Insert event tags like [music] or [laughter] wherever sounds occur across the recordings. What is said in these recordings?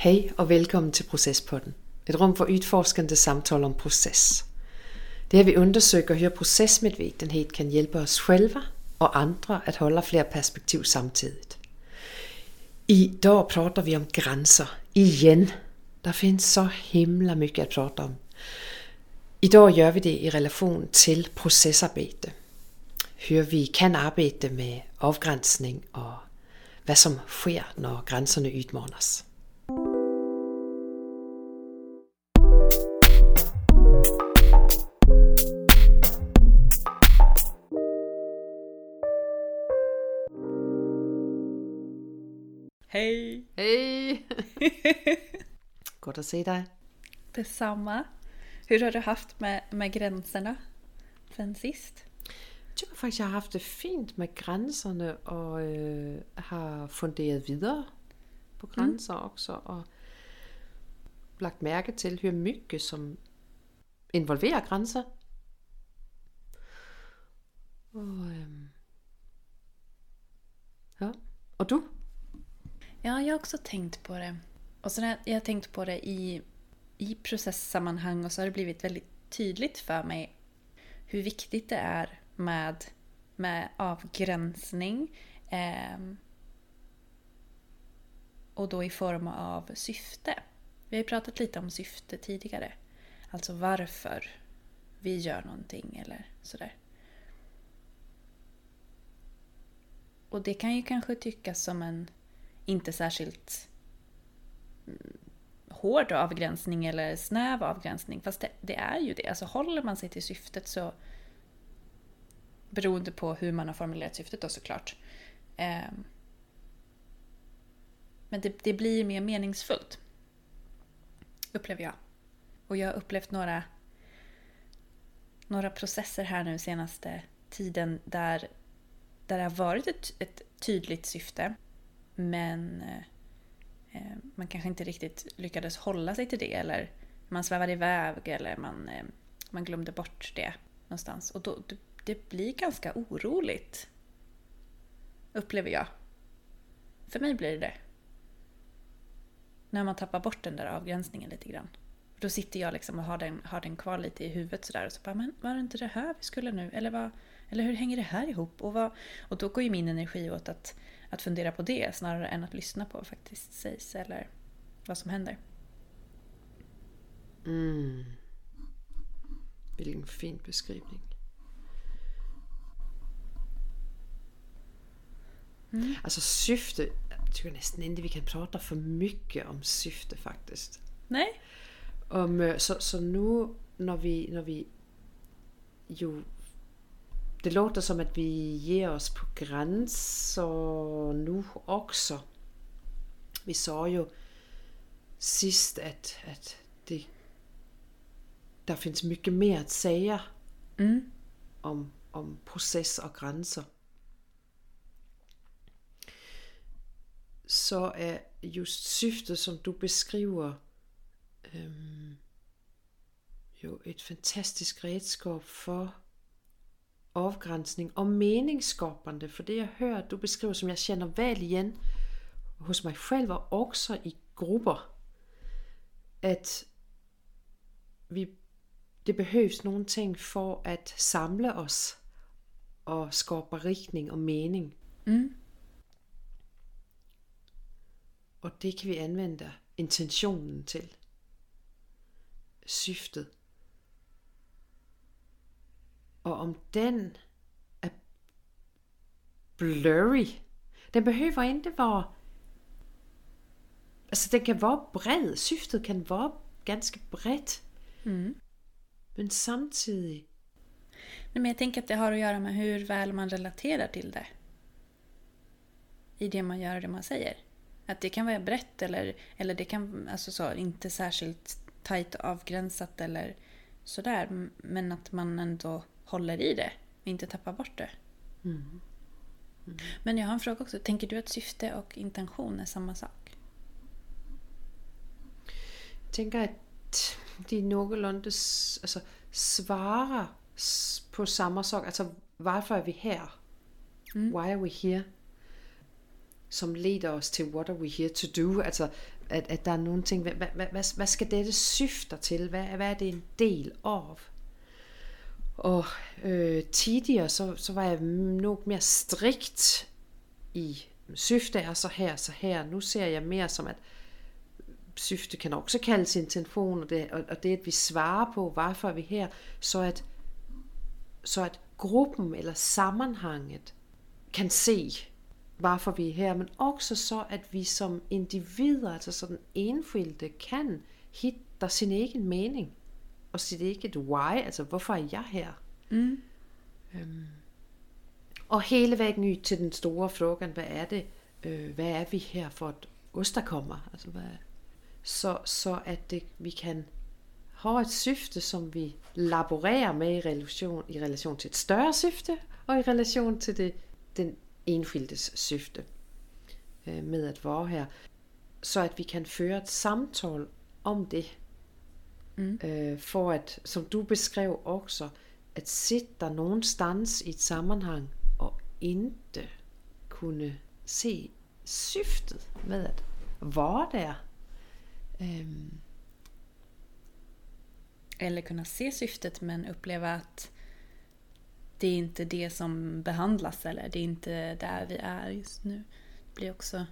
Hej og velkommen til Processpodden. Et rum for udforskende samtaler om proces. Det her vi undersøger og høre kan hjælpe os selv og andre at holde flere perspektiv samtidigt. I dag prater vi om grænser. Igen. Der findes så himla mycket at prate om. I dag gør vi det i relation til procesarbejde. Hør vi kan arbejde med afgrænsning og hvad som sker, når grænserne udmånes. Godt at se dig. Detsamma. Hur har du haft med, med gränserna sen sist? Jeg tror faktisk, jeg har haft det fint med grænserne, og øh, har funderet videre på grænser mm. også, og lagt mærke til, hvor mycket som involverer grænser. Og, øh, ja. og du? Ja, jag har också tänkt på det. Och sen har jag tänkt på det i, i processsammanhang och så har det blivit väldigt tydligt för mig hur viktigt det är med, med avgränsning. Eh, och då i form av syfte. Vi har ju pratat lite om syfte tidigare. Alltså varför vi gör någonting eller sådär. Och det kan ju kanske tyckas som en inte särskilt hård avgränsning eller snäv avgränsning. Fast det, det, är ju det. Alltså håller man sig till syftet så beroende på hur man har formulerat syftet då såklart. Eh, men det, det blir mer meningsfullt. Upplever jag. Och jag har upplevt några, några processer här nu senaste tiden där, där det har varit ett, ett tydligt syfte. Men eh, Eh, man kanske inte riktigt lyckades hålla sig till det eller man svävade iväg eller man, eh, man glömde bort det någonstans. Och då, det, det blir ganska oroligt. Upplever jag. För mig blir det det. När man tappar bort den där avgränsningen lite grann. Då sitter jag liksom och har den, har den kvar lite i huvudet sådär och så bara, men var det inte det här vi skulle nu? Eller, vad, eller hur hänger det här ihop? Och, vad, och då går ju min energi åt att att fundera på det snarare än att lyssna på vad faktiskt sägs eller vad som händer. Mm. Vilken fin beskrivning. Mm. Alltså syfte, jag tycker nästan inte vi kan prata för mycket om syfte faktiskt. Nej. Om, så, så nu när vi, när vi ju det låter som at vi ger os på grænser nu også. Vi så jo sidst, at, at det, der findes mycket mere at sige mm. om, om proces og grænser. Så er just syftet, som du beskriver, øhm, jo et fantastisk redskab for afgrænsning og meningsskapende, for det jeg hører, du beskriver, som jeg kender vel igen hos mig selv og også i grupper, at vi, det behøves nogle ting for at samle os og skabe riktning og mening. Mm. Og det kan vi anvende intentionen til. Syftet. Og om den er blurry. Den behøver ikke være... Altså den kan være bred. Syftet kan være ganske bredt. Mm. Men samtidig... Men jag tänker att det har att göra med hur väl man relaterar till det. I det man gör och det man säger. Att det kan vara brett eller, eller det kan alltså så, inte särskilt tajt avgränsat eller sådär. Men att man ändå håller i det och inte tappar bort det. Mm. Mm. Men jag har en fråga också. Tänker du att syfte och intention är samma sak? Jag tänker att de någorlunda alltså, svarar på samma sak. Alltså varför är vi här? Mm. Why are we here? som leder os til what are we here to do? Altså, at, at der er nogle ting, hvad, hvad, hvad, hvad skal dette syfter til? Hvad, hvad er det en del af? Og øh, tidligere, så, så var jeg nok mere strikt i syfte er så her, så her. Nu ser jeg mere som, at syfte kan også kaldes telefon og det, og det at vi svarer på, hvorfor er vi her, så at, så at gruppen eller sammenhanget kan se, hvorfor vi er her, men også så, at vi som individer, altså sådan enskilde, kan hitte sin egen mening og sit eget why, altså hvorfor er jeg her? Mm. Øhm. Og hele vejen ud til den store frågan, hvad er det, øh, hvad er vi her for at åstadkomma? Altså, hvad, så, så at det, vi kan have et syfte, som vi laborerer med i relation, i relation til et større syfte, og i relation til det, den enskildes syfte øh, med at være her. Så at vi kan føre et samtale om det. Mm. Øh, for at, som du beskrev også, at sidde der nogenstans i et sammenhang, og ikke kunne se syftet med at være der. Um. Eller kunna se syftet men uppleva att det är inte det som behandlas eller det är inte där vi är just nu. Det blir också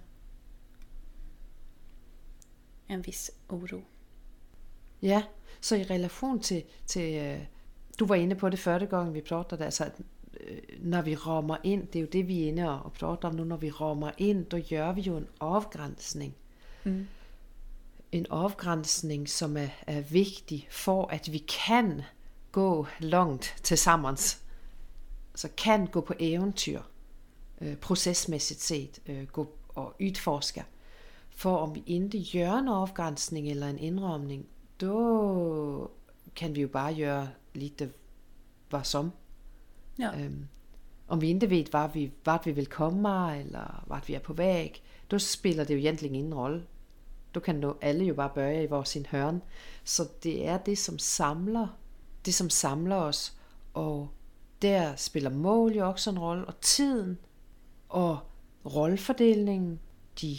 en viss oro. Ja, så i relation til, til øh, du var inde på det første gang vi pratede, altså at øh, når vi rammer ind, det er jo det vi er inde og prater om nu, når vi rammer ind, då gør vi jo en afgrænsning. Mm. En afgrænsning, som er, er vigtig for, at vi kan gå langt til sammens. Altså kan gå på eventyr, øh, procesmæssigt set, øh, gå og udforske. For om vi ikke gør en afgrænsning eller en indrømning, då kan vi jo bare gøre lite hvad som. Ja. Øhm, om vi ikke ved, hvor vi, hvor vi vil komme, eller hvor vi er på vej, då spiller det jo egentlig ingen rolle. Du kan jo alle jo bare bøje i vores sin hørn. Så det er det, som samler, det som samler os, og der spiller mål jo også en rolle, og tiden, og rollefordelingen, de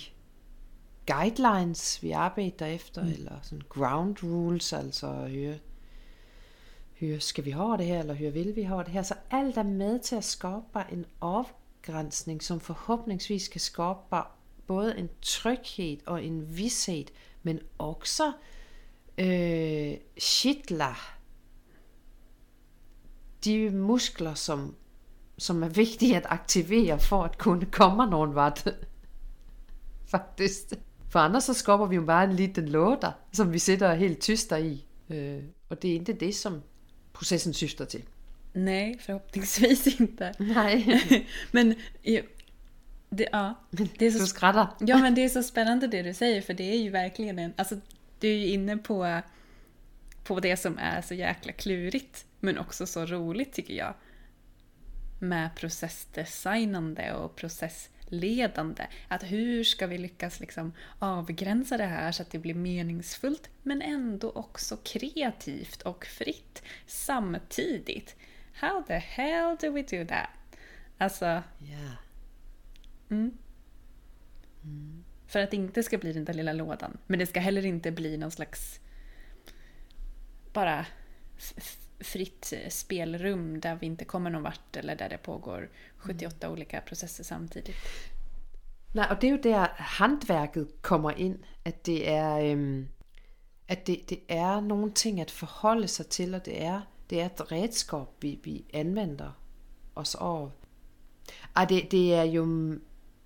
guidelines, vi arbejder efter, mm. eller sådan ground rules, altså høre, høre, skal vi have det her, eller høre, vil vi have det her. Så alt er med til at skabe en afgrænsning, som forhåbningsvis kan skabe både en tryghed og en vidshed, men også øh, shitler de muskler, som, som er vigtige at aktivere for at kunne komme nogen vart. [laughs] Faktisk. For annars så skubber vi jo bare en liten låter, som vi sætter helt tyster i. Øh, og det er ikke det, som processen syfter til. Nej, förhoppningsvis inte. Nej. [laughs] men det, ja, det är så, du skrattar. Ja, men det är så spännande det du säger, för det är ju verkligen en... Alltså, du är ju inne på, på det som är så jäkla klurigt, men också så roligt tycker jag. Med processdesignande och process ledande. Att hur ska vi lyckas liksom avgränsa det här så att det blir meningsfullt men ändå också kreativt och fritt samtidigt. How the hell do we do that? Alltså... Yeah. Mm. Mm. För att det inte ska bli den där lilla lådan. Men det ska heller inte bli någon slags bara fritt spelrum där vi inte kommer någon vart eller där det pågår 78 mm. olika processer samtidigt. Nej, og det er jo der handværket kommer ind, at det er, øhm, at det, det er nogle ting at forholde sig til, og det er, det er et redskab, vi, vi anvender os over. Og det, det er jo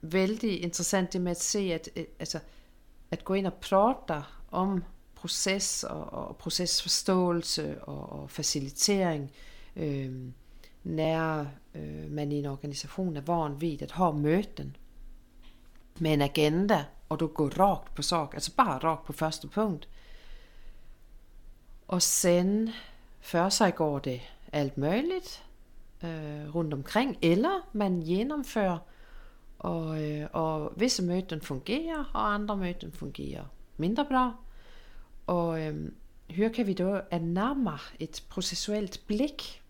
vældig interessant det med at se, at, altså, at gå ind og prate om proces og, og procesforståelse og, og facilitering, øh, når øh, man i en organisation er varen ved at have møten med en agenda, og du går rakt på sak, altså bare rakt på første punkt. Og sen før sig går det alt muligt øh, rundt omkring, eller man gennemfører, og, øh, og visse møten fungerer, og andre møten fungerer mindre bra. Og øhm, her kan vi da nærmere et processuelt blik,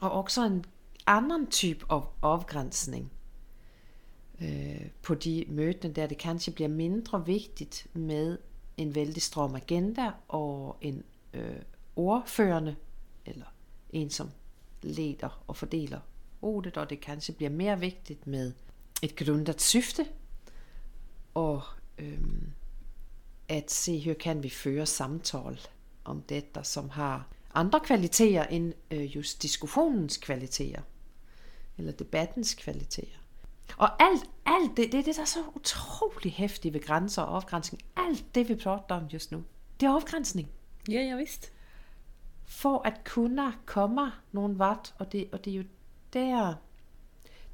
og også en anden type af afgrænsning. øh, på de møderne der, det kanskje bliver mindre vigtigt med en vældig stram agenda og en øh, ordførende, eller en som leder og fordeler ordet, og det kanskje bliver mere vigtigt med et grundet syfte, og øh, at se, hur kan vi føre samtal om dette, som har andre kvaliteter end øh, just diskussionens kvaliteter, eller debattens kvaliteter. Og alt, alt det, det er det, der er så utrolig hæftigt ved grænser og afgrænsning. Alt det, vi prater om just nu, det er afgrænsning. Ja, ja visst. For at kunne komme nogen vart, og det, og det er jo der,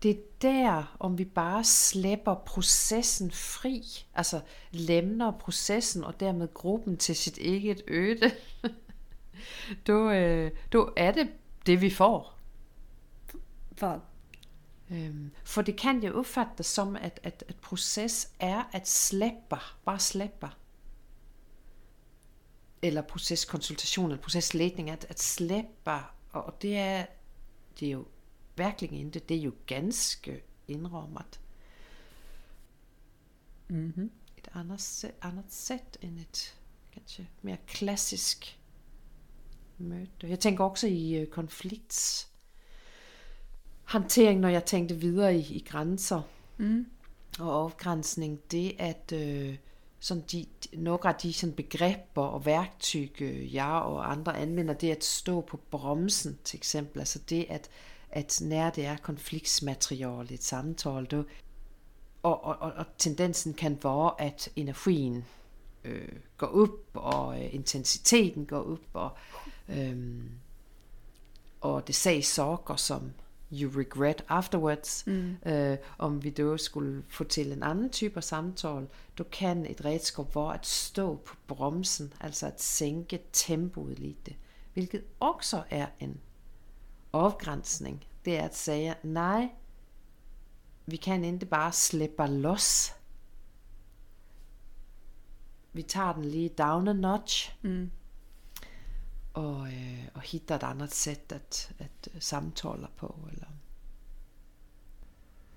det er der, om vi bare slæber processen fri, altså lemner processen og dermed gruppen til sit eget øde, [laughs] då, øh, då er det det, vi får. Hvad? Øhm, for det kan jo opfattes som, at, at, at proces er at slæbe, bare slæbe. Eller proceskonsultation, eller procesledning, at, at slæbe, og det er, det er jo virkelig ikke, det er jo ganske indrømmet. Mm-hmm. Et andet sæt, andet sæt end et kanskje mere klassisk møde. Jeg tænker også i uh, konflikts håndtering, når jeg tænkte videre i, i grænser Mm. og afgrænsning, det at øh, sådan de, nogle af de sådan begreber og værktøj, øh, jeg og andre anvender, det at stå på bremsen, til eksempel. Altså det, at, at når det er konfliktsmateriale, et samtale, du, og, og, og, og tendensen kan være, at energien øh, går op, og øh, intensiteten går op, og, øh, og det sagde saker, som you regret afterwards, Mm. øh, om vi då skulle få til en anden type af samtale, du kan et redskab være at stå på bremsen, altså at sænke tempoet lidt, hvilket også er en afgrænsning. Det er at sige, nej, vi kan ikke bare slippe los. Vi tager den lige down a notch, Mm. og, øh, og hitter et andet sæt at, at øh, samtale på. Eller.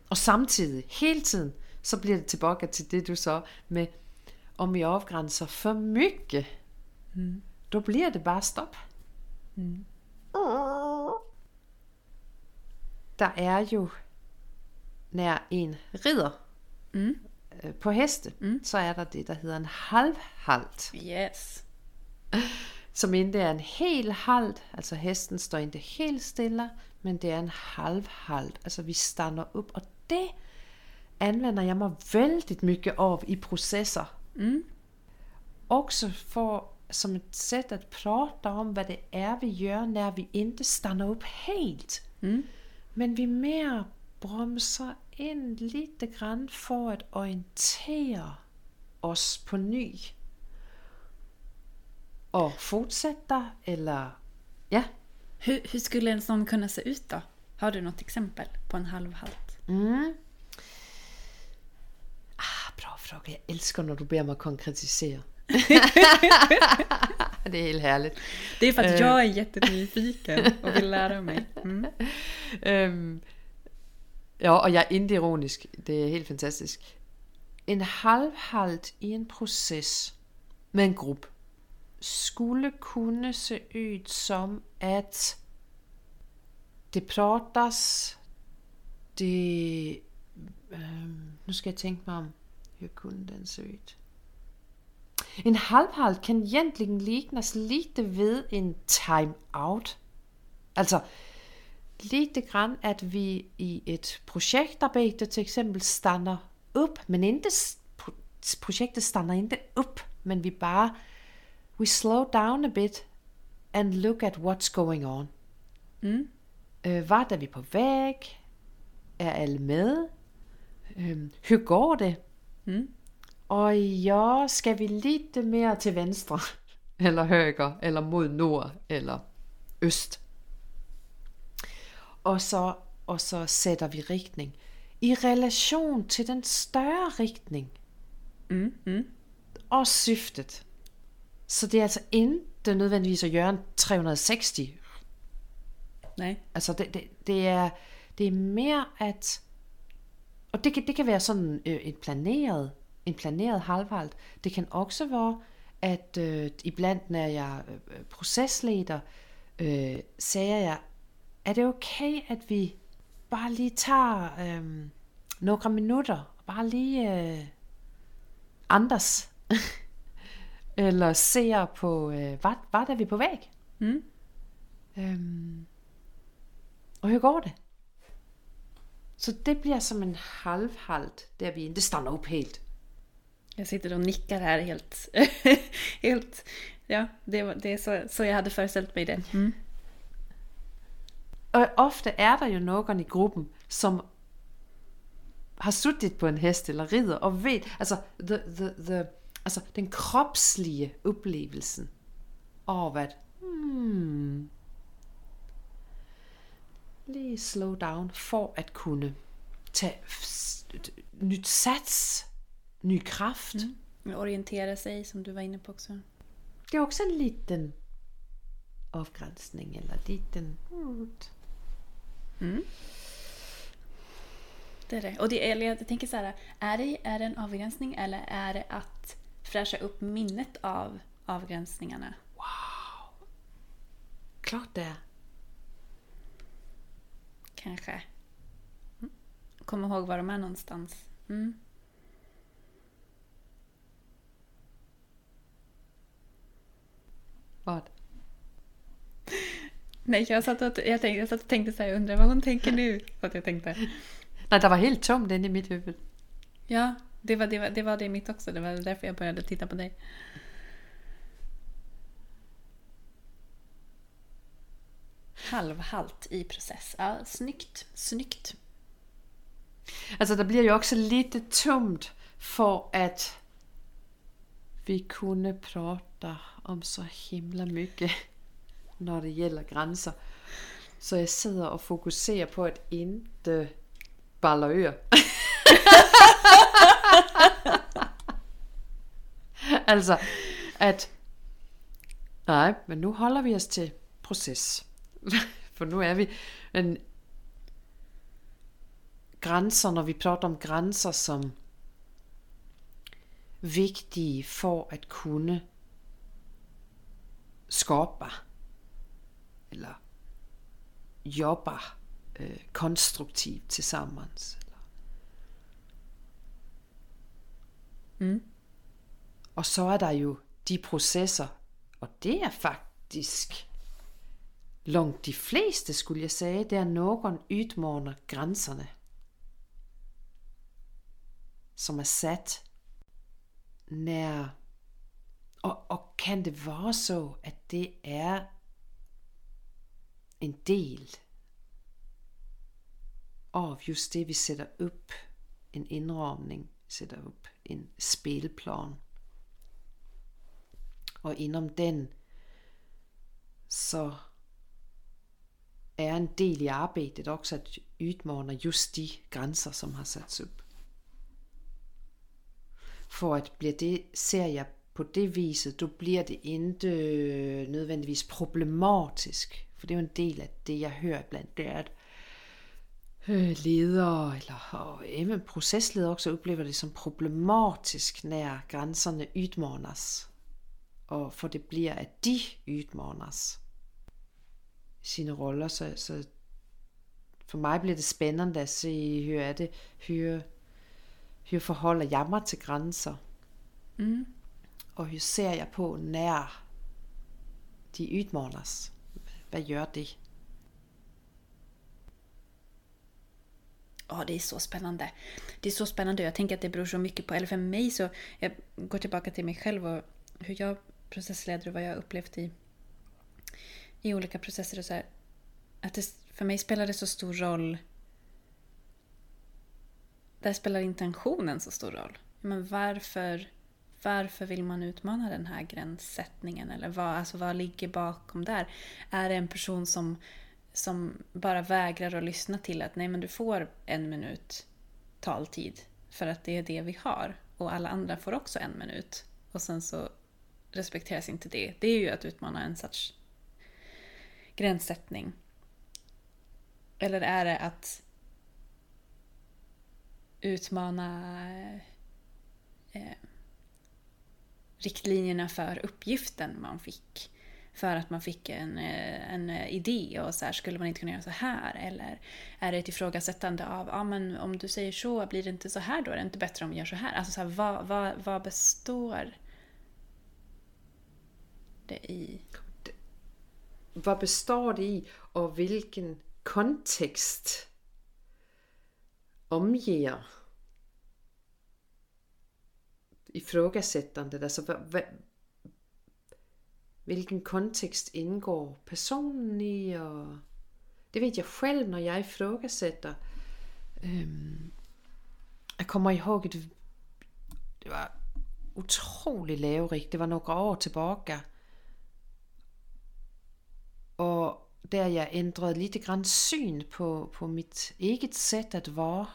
Og samtidig, hele tiden, så bliver det tilbage til det, du så med, om vi afgrænser for mycket, Mm. då bliver det bare stop. Mm. Der er jo, når en rider Mm. øh, på heste, Mm. så er der det, der hedder en halvhalt. Yes. Som ikke er en hel halt, altså hesten står ikke helt stille, men det er en halvhalt. Altså vi stander op, og det anvender jeg mig vældig mycket af i processer. Mm. Også for som et sæt at prate om, hvad det er, vi gør, når vi ikke stander op helt. Mm. Men vi mere bremser ind lidt grann for at orientere os på ny. Og fortsætter, eller ja, Hur, hur skulle en sån kunna se ut då? Har du något exempel på en halvhalt? Mm. Ah, bra fråga. Jeg elsker, når du beder mig konkretisere. [laughs] det er helt härligt. Det är för att Eh. jag är jättenyfiken och vill lära mig. [laughs] Mm. Øhm, ja, og jeg er ikke ironisk. Det er helt fantastisk. En halvhalt i en proces med en gruppe skulle kunne se ud som, at det prates, det... Øhm, nu skal jeg tænke mig om, hvor kunne den se ud? En halvhalt kan egentligen liknas lite ved en time-out. Altså, lite grann, at vi i et projektarbejde til eksempel stander op, men ikke, projektet stander ikke op, men vi bare, we slow down a bit and look at what's going on. Mm. Øh, hvad er vi på væg? Er alle med? Øh, hur går det? Mm. Og ja, skal vi lidt mere til venstre, [laughs] eller højre, eller mod nord, eller øst. Og så, og så sætter vi riktning i relation til den større riktning Mm. Mm. og syftet. Så det er altså ikke nødvendigvis at gøre en 360. Nej. Altså det, det, det, er, det er mere at, og det kan, det kan være sådan øh, et planeret, en planeret halvhalt. Det kan også være, at øh, iblandt, når jeg øh, processleder, øh, siger jeg, er det okay, at vi bare lige tager øh, nogle minutter, bare lige øh, andres, [laughs] eller ser på, øh, hvad, hvad er vi på væg? Mm. Øhm, og hur går det? Så det bliver som en halvhalt, der vi inte stannar upp helt. Jag sitter och nickar här helt... [laughs] helt ja, det, var, det är så, så jag hade föreställt mig det. Mm. Og ofte er der jo nogen i gruppen, som har suttet på en hest eller rider og ved, altså, the, the, the, altså den kropslige oplevelsen av att... hmm, lige slow down for at kunne tage nytt nyt sats, ny kraft. Mm. Orientera sig som du var inne på också. Det er også en liten afgrænsning, eller liten... Mm. Det är det. Och det, eller jag tänker så här, är det, är det en avgränsning eller är det att fräscha upp minnet av avgränsningarna? Klart det. Kanske. Mm. Komma ihåg var de är någonstans. Mm. Hvad? Nej, jag satt, och, jag, tänkte, jag satt och tänkte så här, jag undrar vad hon tänker nu. Så att jag tänkte. Nej, der var helt tomt inde i mit huvud. Ja, det var det, var, det var det i mitt också. Det var därför jag började titta på dig. Halvhalt i process. Ja, snyggt. Snyggt. Altså, der bliver jo også lidt tomt for at vi kunne prata om så himla mycket, når det gäller grænser. Så jeg sidder og fokuserer på at inte balla ur. [laughs] altså, at nej, men nu holder vi os til proces. [laughs] For nu er vi en grænser, når vi prater om grænser som vigtige for at kunne skapa eller jobba øh, konstruktivt tillsammans. Mm. Og så er der jo de processer, og det er faktisk langt de fleste, skulle jeg sige, det er nogen udmåner grænserne, som er sat nær, og, og kan det være så, at det er en del af just det, vi sætter op, en indramning, sætter op en spilplan. Og inden den, så er en del i arbejdet også at udmåne just de grænser, som har sat op. For at bliver det, ser jeg på det viset, du bliver det ikke øh, nødvendigvis problematisk. For det er jo en del af det, jeg hører blandt, det er, at øh, ledere eller og even procesledere også oplever det som problematisk, når grænserne udmånes. Og for det bliver, at de udmånes sine roller, så, så for mig bliver det spændende at se, høre det, høre hur forholder jeg mig til grænser, Mm. og hur ser jeg på, når de udmånes. Hvad gør det? Ja, det är så spännande. Det är så spännande. Jag tänker att det beror så mycket på, eller för mig så, jag går tillbaka till mig själv och hur jag processleder och vad jag har upplevt i, i olika processer och så här. Att det, för mig spelar det så stor roll. Där spelar intentionen så stor roll. Men varför, varför vill man utmana den här gränssättningen? Eller vad, alltså vad ligger bakom där? Är det en person som som bara vägrar att lyssna till att nej men du får en minut taltid för att det är det vi har och alla andra får också en minut och sen så respekteras inte det. Det är ju att utmana en sorts gränssättning. Eller är det att utmana eh, riktlinjerna för uppgiften man fick. För att man fick en, eh, en eh, idé och så här, skulle man inte kunna göra så här? Eller är det ett ifrågasättande av, ja men om du säger så, blir det inte så här då? Är det inte bättre om vi gör så här? Alltså så här, vad, vad, vad består det i? Vad består det i, och vilken kontext omger ifrågasättandet? Alltså, hvad, hvad, hvilken kontekst indgår personen i, og det ved jeg selv, når jeg ifrågasätter. Øhm, jeg kommer ihåg, at det, det var utrolig laverigt. Det var nogle år tilbage. Og der jeg ændrede lidt grann syn på, på mit eget sæt at være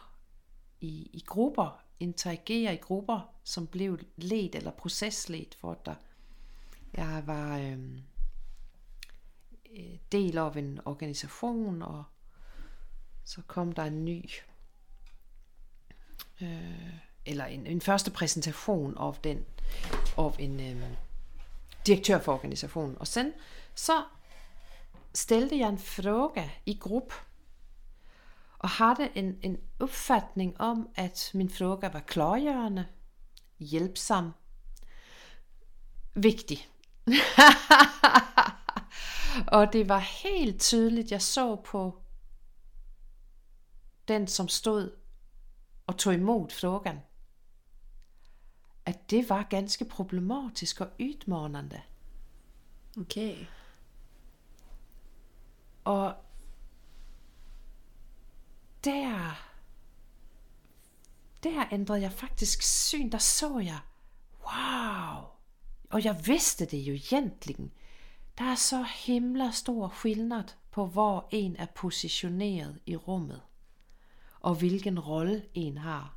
i, i grupper, interagere i grupper, som blev ledt eller procesledt for dig. Jeg var øhm, øh, del af en organisation, og så kom der en ny, øh, eller en, en første præsentation af den, af en øh, direktør for organisationen. Og sen, så stillede jeg en fråga i grupp og havde en, en opfattning om, at min fråga var klargørende, hjälpsam, vigtig. [laughs] og det var helt tydeligt, jeg så på den, som stod og tog imod frågan, at det var ganske problematisk og udmånende. Okay. Og der, der ændrede jeg faktisk syn. Der så jeg, wow. Og jeg vidste det jo egentlig. Der er så himla stor skillnad på, hvor en er positioneret i rummet, og hvilken rolle en har.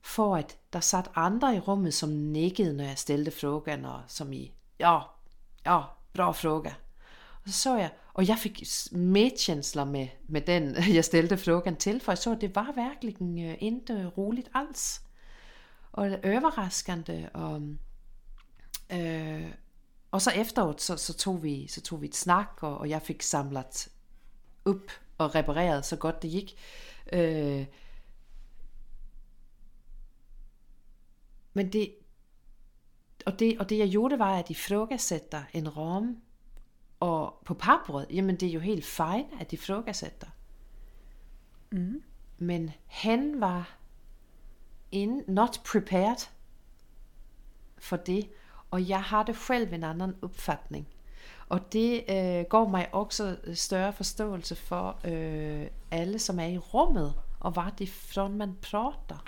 For at der satt andre i rummet, som nikkede, når jeg stillede frågan, og som i, ja, ja, bra fråga. Og så så jeg, og jeg fik medkänsla med, med den, [laughs] jeg stillede frågan til, for jeg så, at det var virkelig ikke øh, roligt alls. Og overraskende, og, øh, og så efteråt, så, så, tog vi, så tog vi et snak, og, og jeg fik samlet op og repareret så godt det gik. Øh, men det, og det, og det jeg gjorde, var at ifrågasätta en ram og på papbrød, jamen det er jo helt fint, at de ifrågasätter. Mm. Men han var in, not prepared for det, og jeg har det selv en anden opfatning. Og det øh, går mig også større forståelse for øh, alle, som er i rummet, og hvad det fra man prater.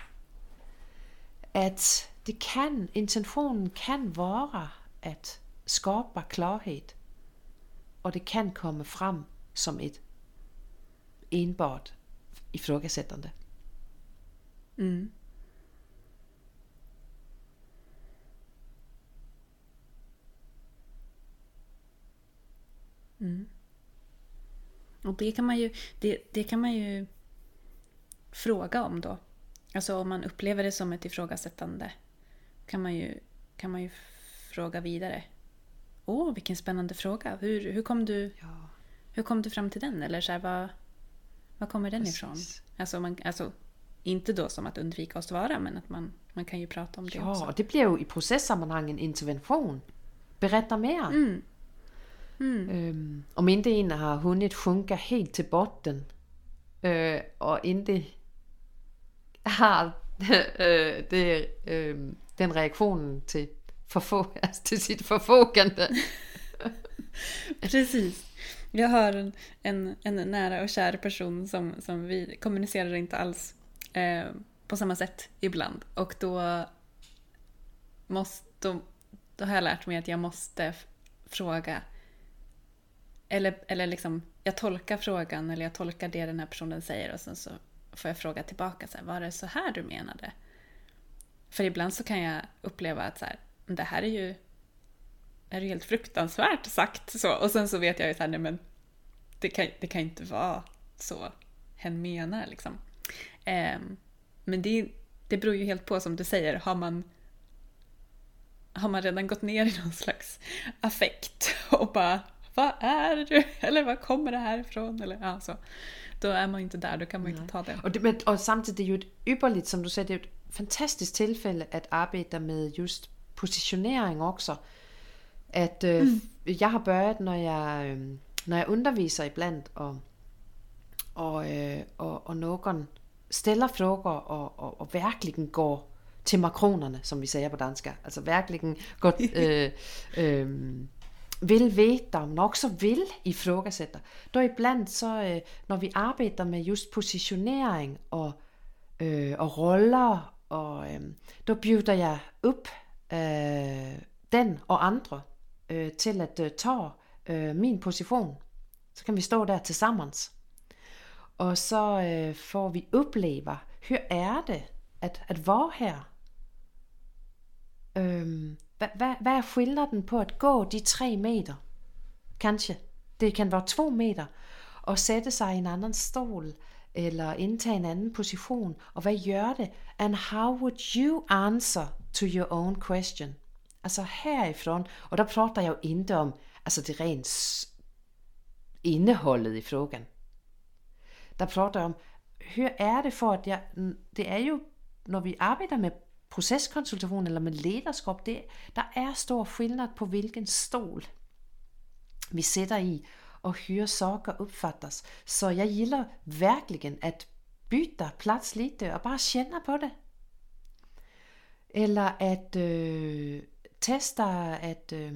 At det kan, intentionen kan være at skabe klarhed og det kan komme frem som et enbart ifrågasättande. Mm. Mm. Och det kan man ju, det, det kan man ju fråga om då. Alltså om man upplever det som ett ifrågasättande kan man ju, kan man ju fråga vidare. Åh, vilken spännande fråga. Hur, hur, kom du, Ja. hur kom du fram till den? Eller så här, vad, vad kommer den Precis. ifrån? Alltså, man, alltså, inte då som att undvika att svara, men att man, man kan ju prata om det Ja, också. og det jo i processammanhang en intervention. Berätta mere. Mm. Mm. Øhm, om inte en har hunnit sjunka helt til botten, øh, og inte har øh, [laughs] det, øh, den reaktionen til, forfå, alltså [laughs] till sitt förfogande. [laughs] Precis. Jag har en, en, en nära och kär person som, som vi kommunicerar inte alls eh, på samma sätt ibland. Och då, måste, då, då har jag lärt mig att jag måste fråga eller, eller liksom, jag tolkar frågan eller jag tolkar det den här personen säger och sen så får jag fråga tillbaka så här, var det så här du menade? För ibland så kan jag uppleva att så här, det här är ju är det helt fruktansvärt sagt så. Och sen så vet jag ju såhär, nej men det kan, det kan inte vara så hen menar liksom. Eh, men det, det beror ju helt på som du säger, har man har man redan gått ner i någon slags affekt och bara vad är du? Eller var kommer det här ifrån? Eller, ja, så. Då är man ju inte där, då kan man ju inte ta det. Och, det, men, och samtidigt, det är ju ett ypperligt, som du säger, det är ett fantastiskt tillfälle att arbeta med just positionering också. Att øh, mm. jag har börjat när jag, øh, när jag undervisar ibland och, och, øh, och, och någon ställer frågor och, och, och verkligen går till makronerna som vi säger på danska. Alltså verkligen går, [laughs] øh, øh, vill veta, men också vill ifrågasätta. Då ibland så, øh, när vi arbetar med just positionering och, øh, och roller, och, øh, då bjuder jag upp øh, den og andre øh, til at øh, tage øh, min position. Så kan vi stå der til sammens. Og så øh, får vi opleve, hur er det at, at være her? Øhm, hvad, hvad, hvad er skillnaden på at gå de tre meter? Kanskje. Det kan være to meter. Og sætte sig i en anden stol, eller indtage en anden position. Og hvad gør det? And how would you answer to your own question? Altså herifrån, og der prater jeg jo ikke om altså det rent indeholdet i frågan. Der prater jeg om, hur er det for, at jeg, det er jo, når vi arbejder med proceskonsultation eller med lederskab, det, der er stor skillnad på hvilken stol vi sætter i och hur saker uppfattas. Så jag gillar verkligen att byta plats lite och bara känna på det. Eller att øh, testa att øh,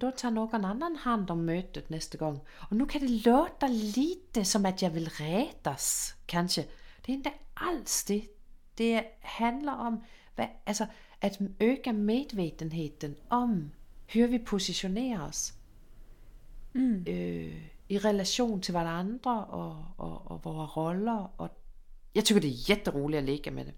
då tar någon annan hand om mötet nästa gång. Och nu kan det låta lite som att jag vill rätas, kanske. Det är inte alls det. Det handler om hvad, altså, at øge medvetenheden om, hur vi positionerer os mm. øh, i relation till varandra och, och, och våra roller. Och jag tycker det är jätteroligt att leka med det.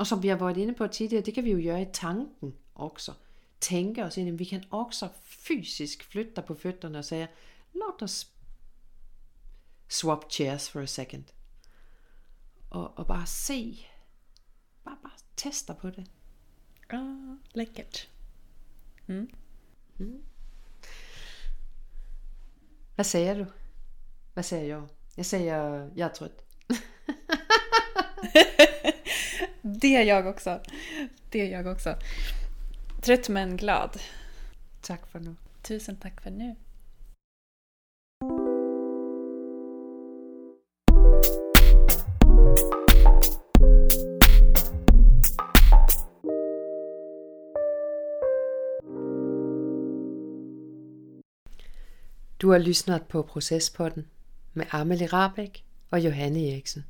Och som vi har varit inne på tidigare, det kan vi ju göra i tanken också. Tänka oss in, vi kan också fysiskt flytta på fötterna och säga, låt oss swap chairs for a second. Och, och bara se Bara, bara testa på det. Ja, läckert. Mm. Mm. Vad säger du? Vad säger jag? Jag säger jag är trött. [laughs] det är jag också. Det är jag också. Trött men glad. Tack för nu. Tusen tack för nu. Du har lyssnat på Processpodden med Amelie Rabeck och Johanne Eriksen.